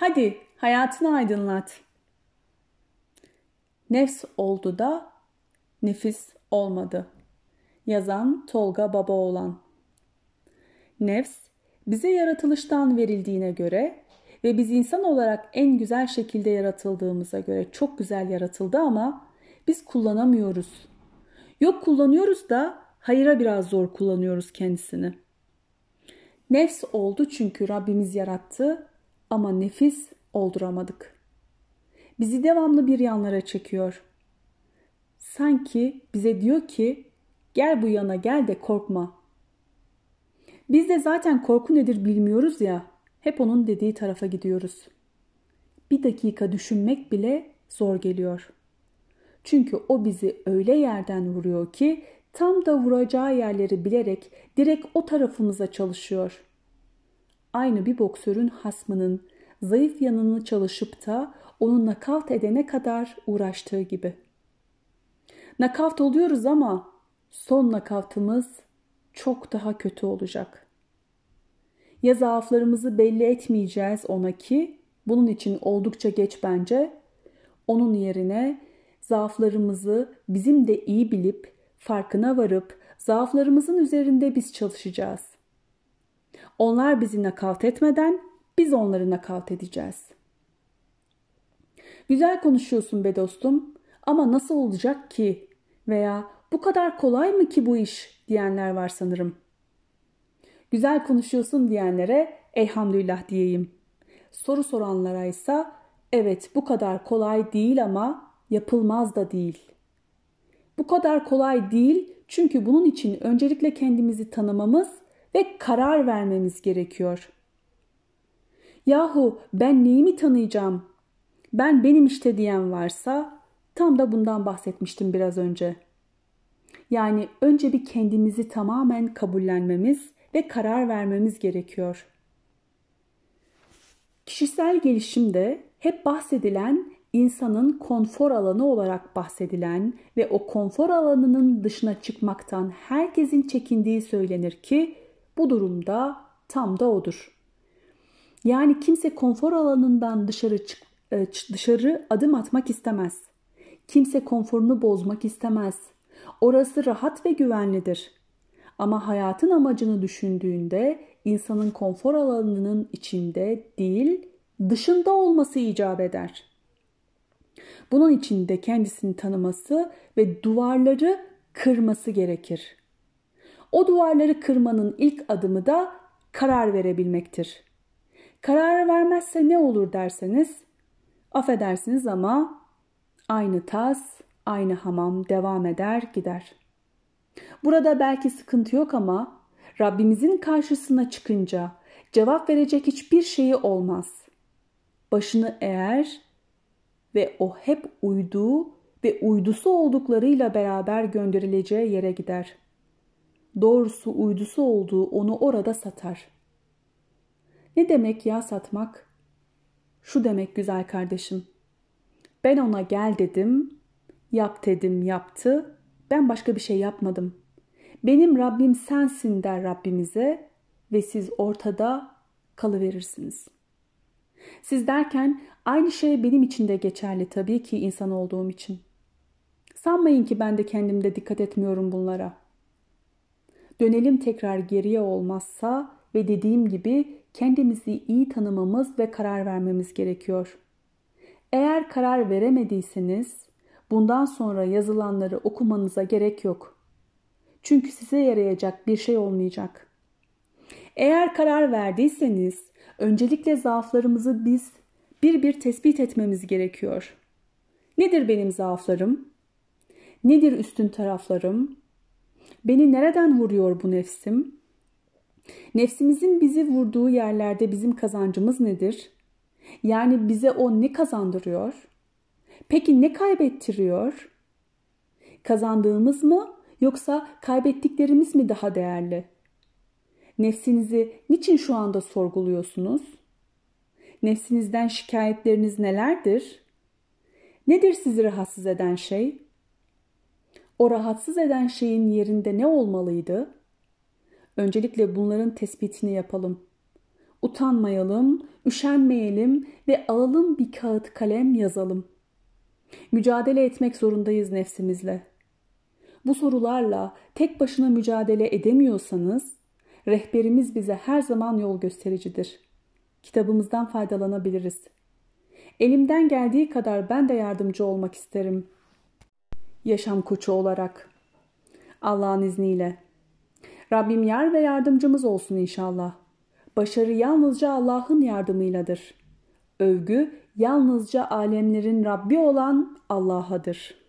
Hadi hayatını aydınlat. Nefs oldu da nefis olmadı. Yazan Tolga Babaoğlan Nefs bize yaratılıştan verildiğine göre ve biz insan olarak en güzel şekilde yaratıldığımıza göre çok güzel yaratıldı ama biz kullanamıyoruz. Yok kullanıyoruz da hayıra biraz zor kullanıyoruz kendisini. Nefs oldu çünkü Rabbimiz yarattı ama nefis olduramadık. Bizi devamlı bir yanlara çekiyor. Sanki bize diyor ki gel bu yana gel de korkma. Biz de zaten korku nedir bilmiyoruz ya hep onun dediği tarafa gidiyoruz. Bir dakika düşünmek bile zor geliyor. Çünkü o bizi öyle yerden vuruyor ki tam da vuracağı yerleri bilerek direkt o tarafımıza çalışıyor. Aynı bir boksörün hasmının zayıf yanını çalışıp da onu nakavt edene kadar uğraştığı gibi. Nakavt oluyoruz ama son nakavtımız çok daha kötü olacak. Ya zaaflarımızı belli etmeyeceğiz ona ki bunun için oldukça geç bence. Onun yerine zaaflarımızı bizim de iyi bilip farkına varıp zaaflarımızın üzerinde biz çalışacağız. Onlar bizi nakavt etmeden biz onları nakavt edeceğiz. Güzel konuşuyorsun be dostum ama nasıl olacak ki veya bu kadar kolay mı ki bu iş diyenler var sanırım. Güzel konuşuyorsun diyenlere elhamdülillah diyeyim. Soru soranlara ise evet bu kadar kolay değil ama yapılmaz da değil. Bu kadar kolay değil çünkü bunun için öncelikle kendimizi tanımamız ve karar vermemiz gerekiyor. Yahu ben neyimi tanıyacağım? Ben benim işte diyen varsa tam da bundan bahsetmiştim biraz önce. Yani önce bir kendimizi tamamen kabullenmemiz ve karar vermemiz gerekiyor. Kişisel gelişimde hep bahsedilen insanın konfor alanı olarak bahsedilen ve o konfor alanının dışına çıkmaktan herkesin çekindiği söylenir ki bu durumda tam da odur. Yani kimse konfor alanından dışarı çık, e, dışarı adım atmak istemez. Kimse konforunu bozmak istemez. Orası rahat ve güvenlidir. Ama hayatın amacını düşündüğünde insanın konfor alanının içinde değil, dışında olması icap eder. Bunun için de kendisini tanıması ve duvarları kırması gerekir. O duvarları kırmanın ilk adımı da karar verebilmektir. Karar vermezse ne olur derseniz, affedersiniz ama aynı tas, aynı hamam devam eder gider. Burada belki sıkıntı yok ama Rabbimizin karşısına çıkınca cevap verecek hiçbir şeyi olmaz. Başını eğer ve o hep uyduğu ve uydusu olduklarıyla beraber gönderileceği yere gider. Doğrusu uydusu olduğu onu orada satar. Ne demek ya satmak? Şu demek güzel kardeşim. Ben ona gel dedim, yap dedim yaptı, ben başka bir şey yapmadım. Benim Rabbim sensin der Rabbimize ve siz ortada kalıverirsiniz. Siz derken aynı şey benim için de geçerli tabii ki insan olduğum için. Sanmayın ki ben de kendimde dikkat etmiyorum bunlara. Dönelim tekrar geriye olmazsa ve dediğim gibi kendimizi iyi tanımamız ve karar vermemiz gerekiyor. Eğer karar veremediyseniz bundan sonra yazılanları okumanıza gerek yok. Çünkü size yarayacak bir şey olmayacak. Eğer karar verdiyseniz öncelikle zaaflarımızı biz bir bir tespit etmemiz gerekiyor. Nedir benim zaaflarım? Nedir üstün taraflarım? Beni nereden vuruyor bu nefsim? Nefsimizin bizi vurduğu yerlerde bizim kazancımız nedir? Yani bize o ne kazandırıyor? Peki ne kaybettiriyor? Kazandığımız mı yoksa kaybettiklerimiz mi daha değerli? Nefsinizi niçin şu anda sorguluyorsunuz? Nefsinizden şikayetleriniz nelerdir? Nedir sizi rahatsız eden şey? O rahatsız eden şeyin yerinde ne olmalıydı? Öncelikle bunların tespitini yapalım. Utanmayalım, üşenmeyelim ve alalım bir kağıt kalem yazalım. Mücadele etmek zorundayız nefsimizle. Bu sorularla tek başına mücadele edemiyorsanız rehberimiz bize her zaman yol göstericidir. Kitabımızdan faydalanabiliriz. Elimden geldiği kadar ben de yardımcı olmak isterim. Yaşam koçu olarak. Allah'ın izniyle. Rabbim yar ve yardımcımız olsun inşallah. Başarı yalnızca Allah'ın yardımıyladır. Övgü yalnızca alemlerin Rabbi olan Allah'adır.''